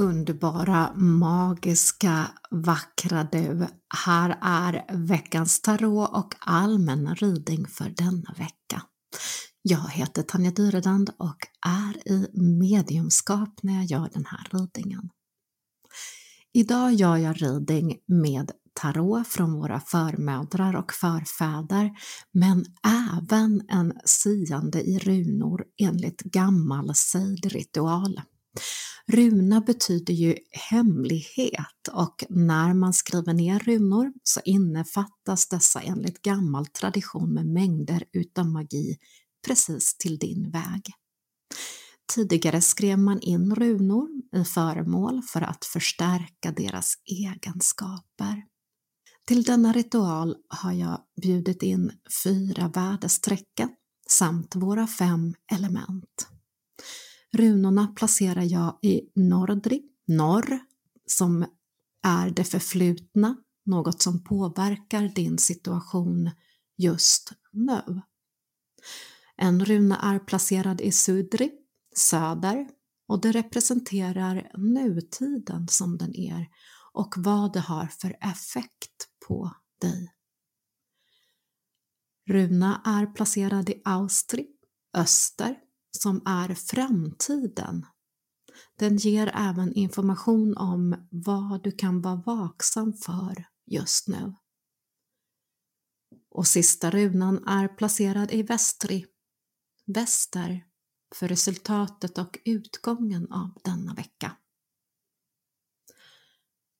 underbara, magiska, vackra du. Här är veckans tarot och allmän reading för denna vecka. Jag heter Tanja Dyredand och är i mediumskap när jag gör den här readingen. Idag gör jag reading med tarot från våra förmödrar och förfäder, men även en siande i runor enligt gammal sejdritual. Runa betyder ju hemlighet och när man skriver ner runor så innefattas dessa enligt gammal tradition med mängder utav magi precis till din väg. Tidigare skrev man in runor i föremål för att förstärka deras egenskaper. Till denna ritual har jag bjudit in fyra värdestrecken samt våra fem element. Runorna placerar jag i Nordri, norr, som är det förflutna, något som påverkar din situation just nu. En runa är placerad i Sudri, söder, och det representerar nutiden som den är och vad det har för effekt på dig. Runa är placerad i Austri, öster, som är framtiden. Den ger även information om vad du kan vara vaksam för just nu. Och sista runan är placerad i västri, väster, för resultatet och utgången av denna vecka.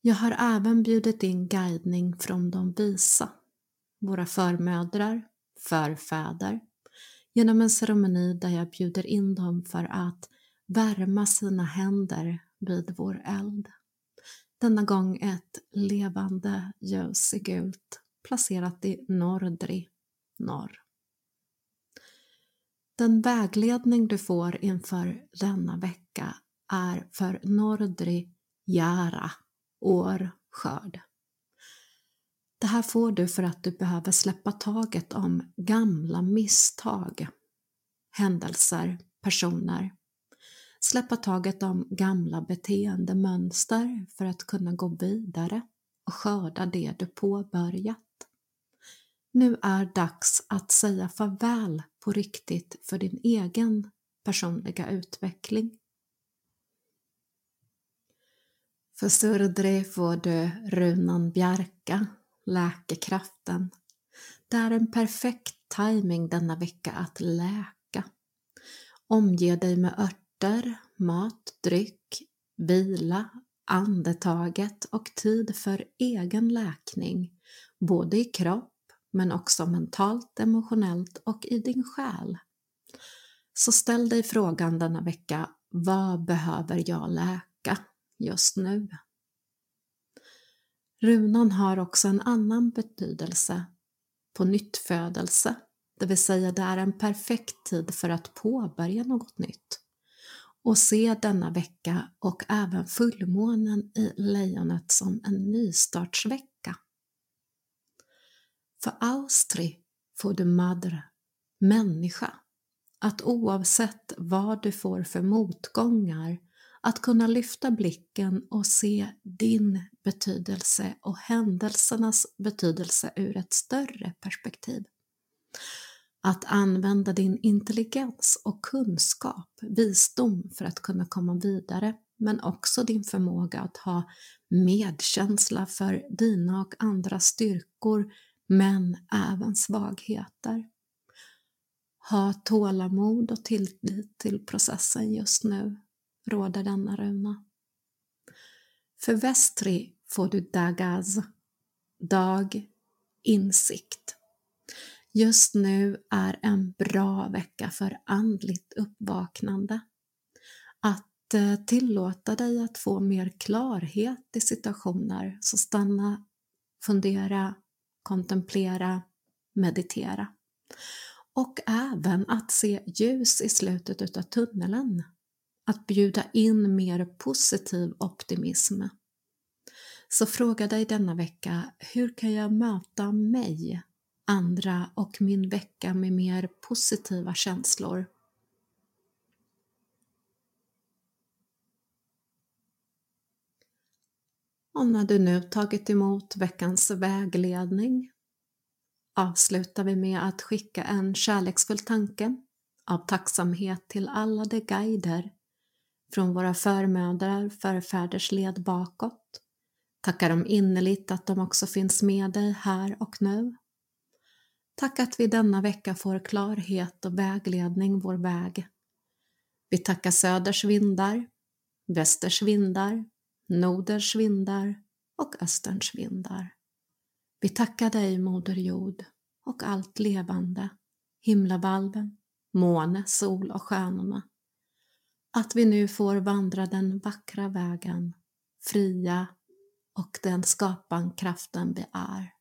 Jag har även bjudit in guidning från de visa, våra förmödrar, förfäder, genom en ceremoni där jag bjuder in dem för att värma sina händer vid vår eld. Denna gång ett levande ljus i gult placerat i Nordri, norr. Den vägledning du får inför denna vecka är för Nordri Jara, år skörd. Det här får du för att du behöver släppa taget om gamla misstag, händelser, personer. Släppa taget om gamla beteendemönster för att kunna gå vidare och skörda det du påbörjat. Nu är dags att säga farväl på riktigt för din egen personliga utveckling. För Surdre får du runan Bjärka läkekraften. Det är en perfekt timing denna vecka att läka. Omge dig med örter, mat, dryck, vila, andetaget och tid för egen läkning, både i kropp men också mentalt, emotionellt och i din själ. Så ställ dig frågan denna vecka, vad behöver jag läka just nu? Runan har också en annan betydelse, på nyttfödelse, det vill säga det är en perfekt tid för att påbörja något nytt. Och se denna vecka och även fullmånen i lejonet som en nystartsvecka. För Austri får du madre, människa, att oavsett vad du får för motgångar att kunna lyfta blicken och se din betydelse och händelsernas betydelse ur ett större perspektiv. Att använda din intelligens och kunskap, visdom för att kunna komma vidare men också din förmåga att ha medkänsla för dina och andras styrkor men även svagheter. Ha tålamod och tillit till processen just nu råder denna runa. För Vestri får du Dagaz, dag, insikt. Just nu är en bra vecka för andligt uppvaknande. Att eh, tillåta dig att få mer klarhet i situationer, så stanna, fundera, kontemplera, meditera. Och även att se ljus i slutet av tunneln att bjuda in mer positiv optimism. Så fråga dig denna vecka, hur kan jag möta mig, andra och min vecka med mer positiva känslor? Och när du nu tagit emot veckans vägledning avslutar vi med att skicka en kärleksfull tanke av tacksamhet till alla de guider från våra förmödrar, förfäders led bakåt. Tacka dem innerligt att de också finns med dig här och nu. Tack att vi denna vecka får klarhet och vägledning vår väg. Vi tackar söders vindar, västers vindar, Noders vindar och österns vindar. Vi tackar dig, Moder Jord, och allt levande, himlavalven, måne, sol och stjärnorna. Att vi nu får vandra den vackra vägen, fria och den skapankraften vi är.